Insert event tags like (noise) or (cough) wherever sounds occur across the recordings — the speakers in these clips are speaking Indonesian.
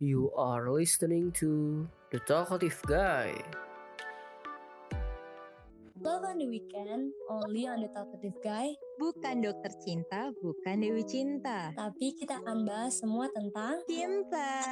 You are listening to The Talkative Guy. Love on the weekend, only on the talkative guy. Bukan dokter cinta, bukan Dewi Cinta. Tapi kita akan bahas semua tentang Cinta.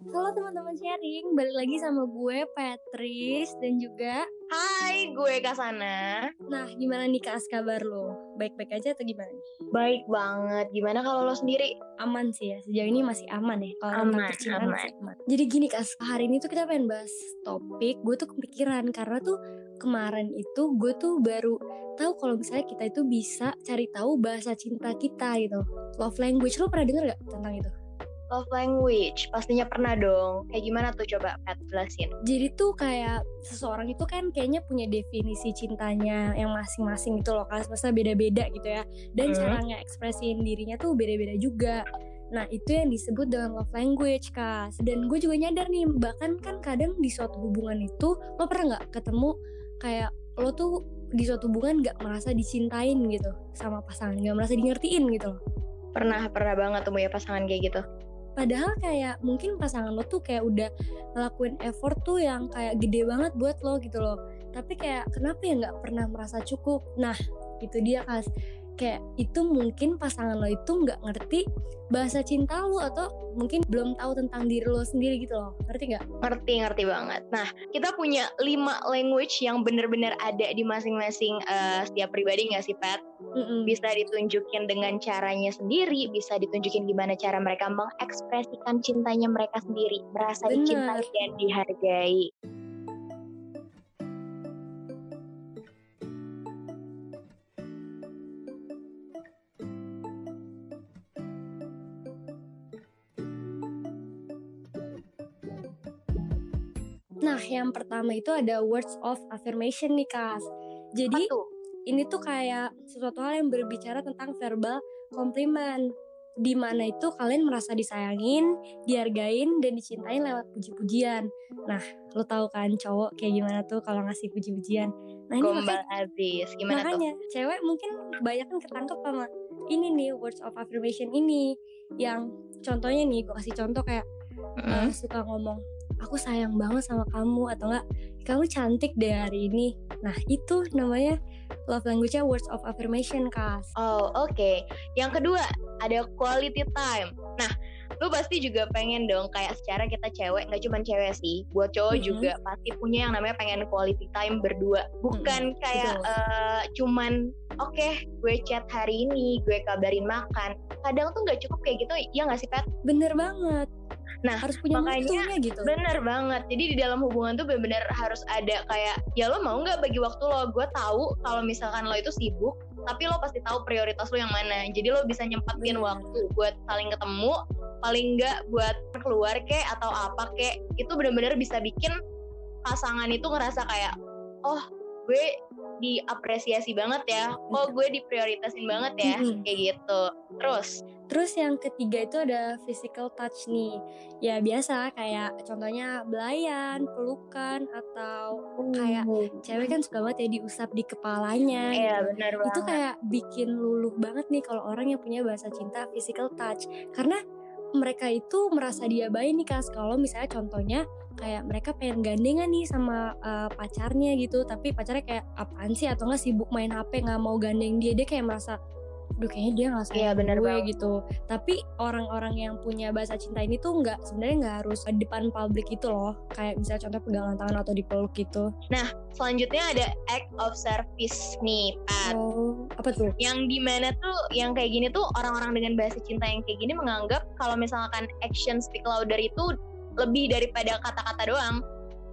Halo teman-teman sharing, balik lagi sama gue Patris dan juga Hai, gue Kasana. Nah, gimana nih Kak kabar lo? Baik-baik aja atau gimana nih? Baik banget. Gimana kalau lo sendiri? Aman sih ya, sejauh ini masih aman ya Kalau Aman, aman. masih aman Jadi gini Kak, hari ini tuh kita pengen bahas topik Gue tuh kepikiran karena tuh kemarin itu gue tuh baru tahu kalau misalnya kita itu bisa cari tahu bahasa cinta kita gitu Love language, lo pernah denger gak tentang itu? Love language. Pastinya pernah dong. Kayak gimana tuh coba Pat jelasin. Jadi tuh kayak seseorang itu kan kayaknya punya definisi cintanya yang masing-masing gitu loh kan Masa beda-beda gitu ya Dan Hmm. cara nge-ekspresiin dirinya tuh beda-beda juga Nah itu yang disebut dengan love language Kas Dan gue juga nyadar nih Bahkan kan kadang di suatu hubungan itu Lo pernah gak ketemu kayak Lo tuh di suatu hubungan gak merasa dicintain gitu Sama pasangan Gak merasa di ngertiin gitu loh Pernah, pernah banget tuh punya pasangan kayak gitu. Padahal kayak mungkin pasangan lo tuh kayak udah ngelakuin effort tuh yang kayak gede banget buat lo gitu loh. Tapi kayak kenapa ya nggak pernah merasa cukup? Nah itu dia kas. Kayak itu mungkin pasangan lo itu nggak ngerti bahasa cinta lo atau mungkin belum tahu tentang diri lo sendiri gitu loh. Ngerti nggak? Ngerti, ngerti banget. Nah, kita punya lima language yang bener-bener ada di masing-masing eh, setiap pribadi nggak sih, Pat? Mm-mm. Bisa ditunjukin dengan caranya sendiri, bisa ditunjukin gimana cara mereka mengekspresikan cintanya mereka sendiri, merasa Bener. dicintai dan dihargai. Nah yang pertama itu ada words of affirmation nih kas. Jadi tuh? ini tuh kayak sesuatu hal yang berbicara tentang verbal compliment di mana itu kalian merasa disayangin, dihargain dan dicintain lewat puji-pujian. Nah, lo tahu kan cowok kayak gimana tuh kalau ngasih puji-pujian. Nah, ini Gombal makanya, habis. Gimana tuh? makanya cewek mungkin kebanyakan ketangkep sama ini nih words of affirmation ini yang contohnya nih gue kasih contoh kayak Mm-mm. uh, suka ngomong aku sayang banget sama kamu atau enggak kamu cantik deh hari ini nah itu namanya love language-nya words of affirmation kas Oh oke. Yang kedua ada quality time. Nah, lu pasti juga pengen dong kayak secara kita cewek nggak cuma cewek sih, buat cowok Mhm. juga pasti punya yang namanya pengen quality time berdua. Bukan kayak betul. eh, cuman oke gue chat hari ini, gue kabarin makan. Kadang tuh nggak cukup kayak gitu, ya nggak sih Pat? bener banget Nah, harus punya makanya gitu Bener banget. Jadi di dalam hubungan tuh bener-bener harus ada kayak ya lo mau nggak bagi waktu lo? Gue tahu kalau misalkan lo itu sibuk, tapi lo pasti tahu prioritas lo yang mana. Jadi lo bisa nyempatin waktu buat saling ketemu, paling nggak buat keluar kek atau apa kek. Itu bener-bener bisa bikin pasangan itu ngerasa kayak oh gue diapresiasi banget ya. Oh gue diprioritasin banget ya, kayak gitu. Terus terus yang ketiga itu ada physical touch nih. Ya biasa kayak contohnya belayan pelukan atau kayak cewek kan suka banget ya diusap di kepalanya. Iya gitu. bener banget. itu kayak bikin luluh banget nih kalau orang yang punya bahasa cinta physical touch. Karena mereka itu merasa diabain nih kas kalau misalnya contohnya kayak mereka pengen gandengan nih sama uh, pacarnya gitu tapi pacarnya kayak apaan sih? Atau nggak sibuk main HP nggak mau gandeng dia. Dia kayak merasa Duh kayaknya dia nggak sayang Iya, bener gue banget. gitu Tapi orang-orang yang punya bahasa cinta ini tuh nggak sebenarnya nggak harus di depan publik gitu loh Kayak misalnya contoh pegangan tangan atau dipeluk gitu Selanjutnya ada act of service nih, Pat. Oh apa tuh? yang di mana tuh yang kayak gini tuh orang-orang dengan bahasa cinta yang kayak gini menganggap kalau misalkan action speak louder itu lebih daripada kata-kata doang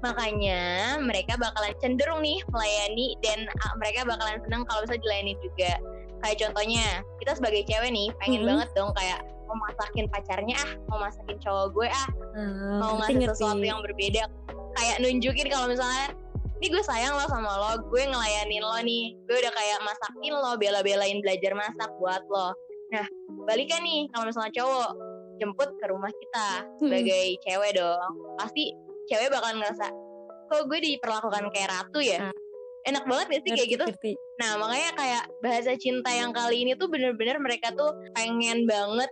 makanya mereka bakalan cenderung nih melayani dan ah, mereka bakalan senang kalau bisa dilayani juga kayak contohnya kita sebagai cewek nih pengen Mhm. banget dong kayak mau masakin pacarnya ah mau masakin cowok gue ah Ah, mau ngasih ngerti. sesuatu yang berbeda kayak nunjukin kalau misalnya ini gue sayang lo sama lo gue ngelayanin lo nih gue udah kayak masakin lo bela-belain belajar masak buat lo nah balikan nih kalau misalnya cowok jemput ke rumah kita sebagai cewek dong pasti cewek bakalan ngerasa kok gue diperlakukan kayak ratu ya Ah. Enak banget gak sih kayak gitu ngerti. nah makanya kayak bahasa cinta yang kali ini tuh bener-bener mereka tuh pengen banget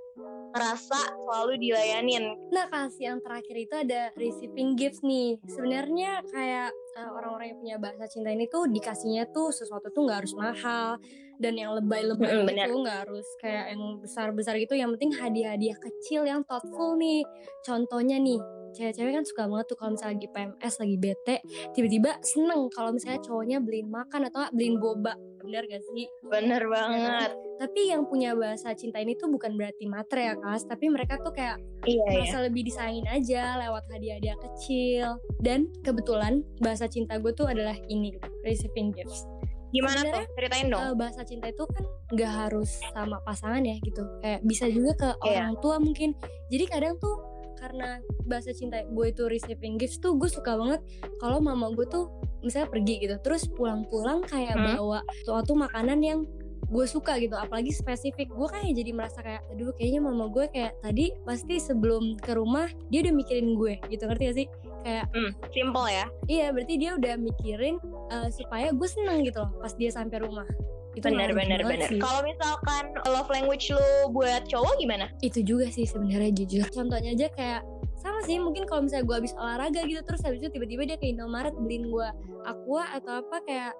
ngerasa selalu dilayanin Nah, kasih yang terakhir itu ada receiving gifts nih. Sebenarnya kayak uh, orang-orang yang punya bahasa cinta ini tuh dikasihnya tuh sesuatu tuh nggak harus mahal dan yang lebay-lebay gitu bener. nggak harus kayak yang besar-besar gitu. Yang penting hadiah-hadiah kecil yang thoughtful nih. Contohnya nih, cewek-cewek kan suka banget tuh kalau misalnya lagi PMS, lagi bete, tiba-tiba seneng kalau misalnya cowoknya beliin makan atau beliin boba. Bener gak sih? bener banget. Tapi yang punya bahasa cinta ini tuh bukan berarti matre ya, Kas. Tapi mereka tuh kayak iya iya. merasa lebih disayangin aja lewat hadiah-hadiah kecil. Dan kebetulan bahasa cinta gue tuh adalah ini receiving gifts. Gimana sebenarnya, tuh ceritain dong. Eh, bahasa cinta itu kan nggak harus sama pasangan ya gitu. Kayak bisa juga ke Iya. orang tua mungkin. Jadi kadang tuh karena bahasa cinta gue itu receiving gifts tuh gue suka banget kalau mama gue tuh misalnya pergi gitu terus pulang-pulang kayak Hmm. bawa suatu makanan yang gue suka gitu apalagi spesifik. Gue kayak jadi merasa kayak aduh kayaknya mama gue kayak tadi pasti sebelum ke rumah dia udah mikirin gue gitu. Ngerti gak sih? Kayak hmm, simple ya. Iya berarti dia udah mikirin eh, supaya gue seneng gitu loh pas dia sampai rumah itu banget bener sih. kalau misalkan love language lu buat cowok gimana? Itu juga sih sebenarnya jujur. Contohnya aja kayak sama sih mungkin kalau misalnya gue habis olahraga gitu terus habis itu tiba-tiba dia ke Indomaret beliin gue aqua atau apa kayak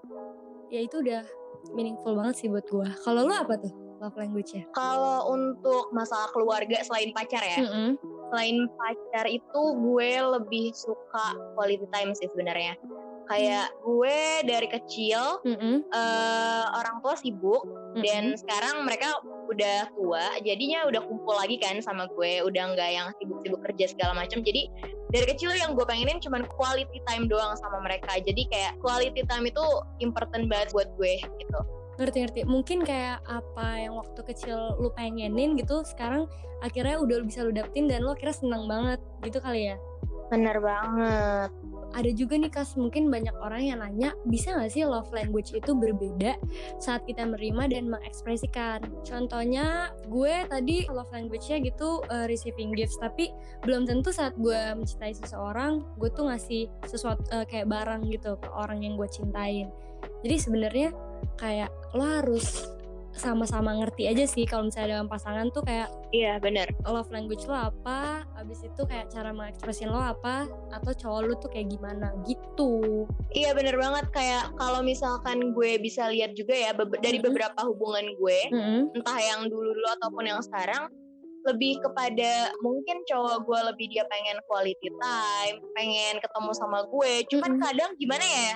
ya itu udah meaningful banget sih buat gue kalau lu apa tuh love language ya kalau untuk masalah keluarga selain pacar ya? Selain pacar itu gue lebih suka quality time sih sebenarnya kayak gue dari kecil eh, orang tua sibuk dan sekarang mereka udah tua jadinya udah kumpul lagi kan sama gue udah nggak yang sibuk-sibuk kerja segala macam jadi dari kecil yang gue pengenin cuman quality time doang sama mereka. Jadi kayak quality time itu important banget buat gue gitu. Ngerti-ngerti mungkin kayak apa yang waktu kecil lu pengenin gitu sekarang akhirnya udah bisa lu dapetin dan lu akhirnya seneng banget gitu kali ya bener banget. Ada juga nih kas mungkin banyak orang yang nanya bisa nggak sih love language itu berbeda saat kita menerima dan mengekspresikan? Contohnya gue tadi love language-nya gitu uh, receiving gifts tapi belum tentu saat gue mencintai seseorang gue tuh ngasih sesuatu uh, kayak barang gitu ke orang yang gue cintain. Jadi sebenarnya kayak lo harus sama-sama ngerti aja sih kalau misalnya dalam pasangan tuh kayak iya bener love language lo apa abis itu kayak cara mengekspresin lo apa atau cowok lo tuh kayak gimana gitu Iya bener banget kayak kalau misalkan gue bisa lihat juga ya be- dari Mhm. beberapa hubungan gue Mm-mm. entah yang dulu-dulu ataupun yang sekarang lebih kepada mungkin cowok gue lebih dia pengen quality time, pengen ketemu sama gue. Cuman Mm-mm. kadang gimana ya?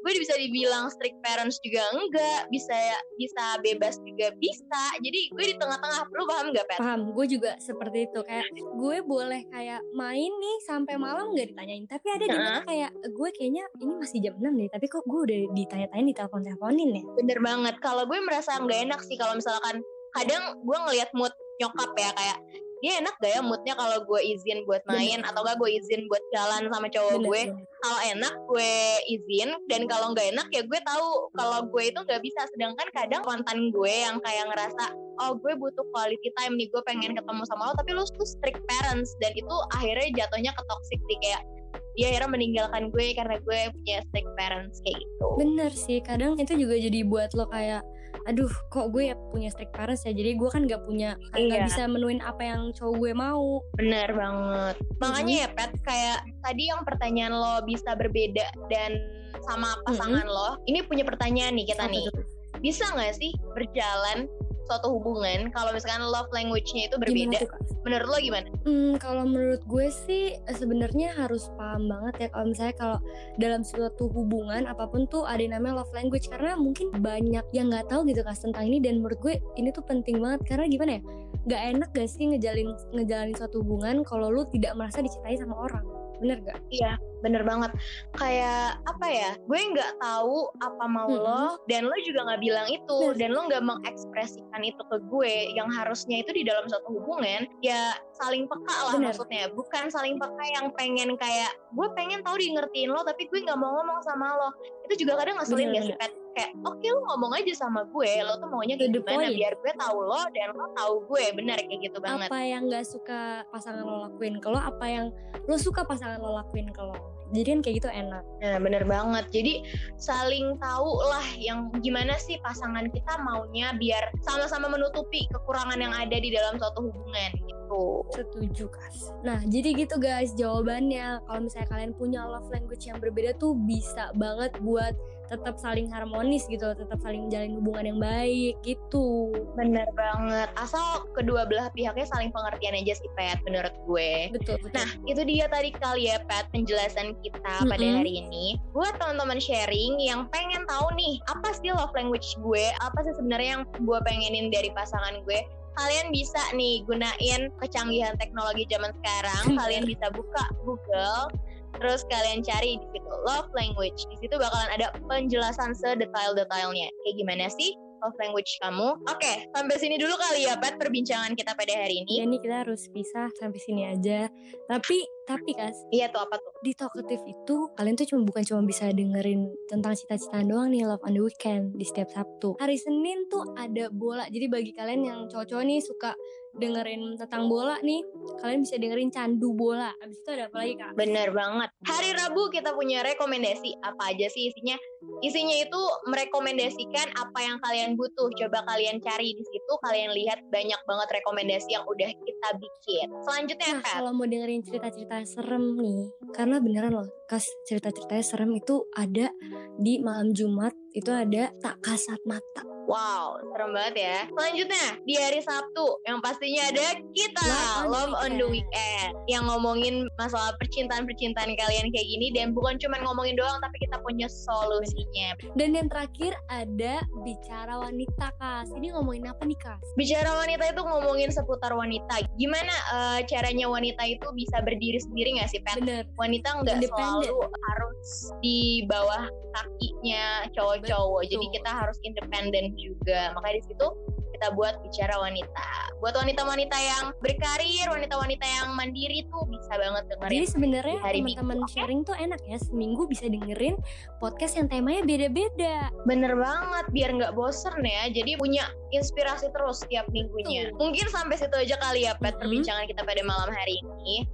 Gue bisa dibilang strict parents juga enggak, bisa bisa bebas juga bisa. Jadi gue di tengah-tengah. Lu paham gak, Pet? paham gue juga seperti itu kayak gue boleh kayak main nih sampai malam nggak ditanyain tapi ada di mana kayak gue kayaknya ini masih jam 6 deh tapi kok gue udah ditanya-tanyain di telepon teleponin ya Bener banget. Kalau gue merasa nggak enak sih kalau misalkan kadang gue ngelihat mood nyokap ya kayak dia enak gak ya? Moodnya kalau gue izin buat main atau gak gue izin buat jalan sama cowok Bener, gue. kalau enak gue izin dan kalau nggak enak ya gue tahu kalau gue itu nggak bisa. Sedangkan kadang mantan gue yang kayak ngerasa oh gue butuh quality time nih gue pengen ketemu sama lo tapi lo tuh strict parents dan itu akhirnya jatuhnya ke toxic sih. Kayak dia akhirnya meninggalkan gue karena gue punya strict parents kayak gitu. Bener sih kadang itu juga jadi buat lo kayak aduh kok gue ya punya strict parents ya jadi gue kan nggak punya nggak Iya. bisa menuin apa yang cowok gue mau Bener banget. Makanya ya Pet, kayak tadi yang pertanyaan lo bisa berbeda dan sama pasangan lo. Ini punya pertanyaan nih kita Apa nih. tuh? Bisa nggak sih berjalan suatu hubungan kalau misalkan love language-nya itu berbeda? tuh? Menurut lo gimana? Hmm, kalau menurut gue sih eh, sebenarnya harus paham banget ya kalau misalnya kalau dalam suatu hubungan apa pun tuh ada yang namanya love language karena mungkin banyak yang nggak tahu gitu kas tentang ini dan menurut gue ini tuh penting banget karena gimana ya nggak enak gak sih ngejalin ngejalanin suatu hubungan kalau lu tidak merasa dicintai sama orang bener gak? Iya, bener banget. Kayak apa ya? Gue nggak tahu apa mau Mm-mm. lo dan lo juga nggak bilang itu Bener. dan lo nggak mengekspresikan itu ke gue. Yang harusnya itu di dalam suatu hubungan ya saling peka lah Bener. maksudnya. Bukan saling peka yang pengen kayak gue pengen tahu di ngertiin lo tapi gue nggak mau ngomong sama lo. Itu juga kadang ngeselin gak sih. Kayak oke lu ngomong aja sama gue lo tuh maunya kayak gimana point. biar gue tahu lo dan lo tahu gue bener kayak gitu banget apa yang nggak suka pasangan lo lakuin ke lo apa yang lo suka pasangan lo lakuin ke lo jadi kan kayak gitu enak Nah, bener banget. Jadi saling tahu lah yang gimana sih pasangan kita maunya biar sama-sama menutupi kekurangan yang ada di dalam suatu hubungan gitu. setuju kas nah jadi gitu guys jawabannya kalau misalnya kalian punya love language yang berbeda tuh bisa banget buat tetap saling harmonis gitu tetap saling menjalin hubungan yang baik gitu Bener banget. Asal kedua belah pihaknya saling pengertian aja sih, Pet, menurut gue. betul betul Nah, itu dia tadi kali ya, Pat, penjelasan kita pada Mm-mm. hari ini. Buat teman-teman sharing yang pengen tahu nih, apa sih love language gue? Apa sih sebenarnya yang gue pengenin dari pasangan gue? Kalian bisa nih gunain kecanggihan teknologi zaman sekarang. (laughs) kalian bisa buka Google, terus kalian cari di situ love language. Di situ bakalan ada penjelasan sedetail-detailnya. Kayak gimana sih love language kamu? Oke, sampai sini dulu kali ya, Pat, perbincangan kita pada hari ini. ya nih kita harus pisah sampai sini aja tapi tapi kas Iya tuh apa tuh? di talkative itu kalian tuh cuma bukan cuma bisa dengerin tentang cita-citaan doang nih love on the weekend di setiap Sabtu hari Senin tuh ada bola jadi bagi kalian yang cowok-cowok nih suka dengerin tentang bola nih kalian bisa dengerin candu bola abis itu ada apa lagi kak Bener banget. Hari Rabu kita punya rekomendasi. Apa aja sih isinya? Isinya itu merekomendasikan apa yang kalian butuh. Coba kalian cari di situ. Kalian lihat banyak banget rekomendasi yang udah kita bikin. Selanjutnya, Nah, Pat. kalau mau dengerin cerita-cerita serem nih, karena beneran loh, kas cerita-ceritanya serem itu ada di malam Jumat, itu ada tak kasat mata. Wow, serem banget ya. Selanjutnya, di hari Sabtu yang pastinya ada kita Love on the Weekend yang ngomongin masalah percintaan-percintaan kalian kayak gini dan bukan cuma ngomongin doang tapi kita punya solusinya. Dan yang terakhir ada bicara wanita, kas. Ini ngomongin apa nih, kas? Bicara wanita itu ngomongin seputar wanita. Gimana eh, caranya wanita itu bisa berdiri sendiri nggak sih, Pet? Bener. Wanita nggak selalu harus di bawah kakinya cowok-cowok. Jadi Betul. kita harus independen juga. Makanya di situ kita buat bicara wanita. Buat wanita-wanita yang berkarir, wanita-wanita yang mandiri tuh bisa banget dengerin. Jadi sebenarnya teman-teman sharing tuh enak ya, seminggu bisa dengerin podcast yang temanya beda-beda. Bener banget, biar nggak bosen ya. Jadi punya inspirasi terus setiap minggunya. Mungkin sampai situ aja kali ya, Pet, Mhm. perbincangan kita pada malam hari ini.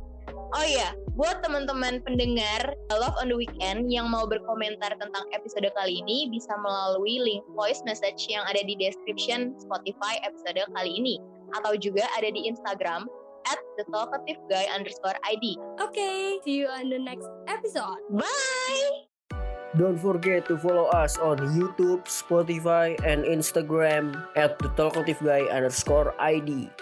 Oh iya, buat teman-teman pendengar Love on the Weekend yang mau berkomentar tentang episode kali ini bisa melalui link voice message yang ada di description Spotify episode kali ini. Atau juga ada di Instagram at the talkative guy underscore ID. Oke, see you on the next episode. Bye! Don't forget to follow us on YouTube, Spotify, and Instagram at the talkative guy underscore ID.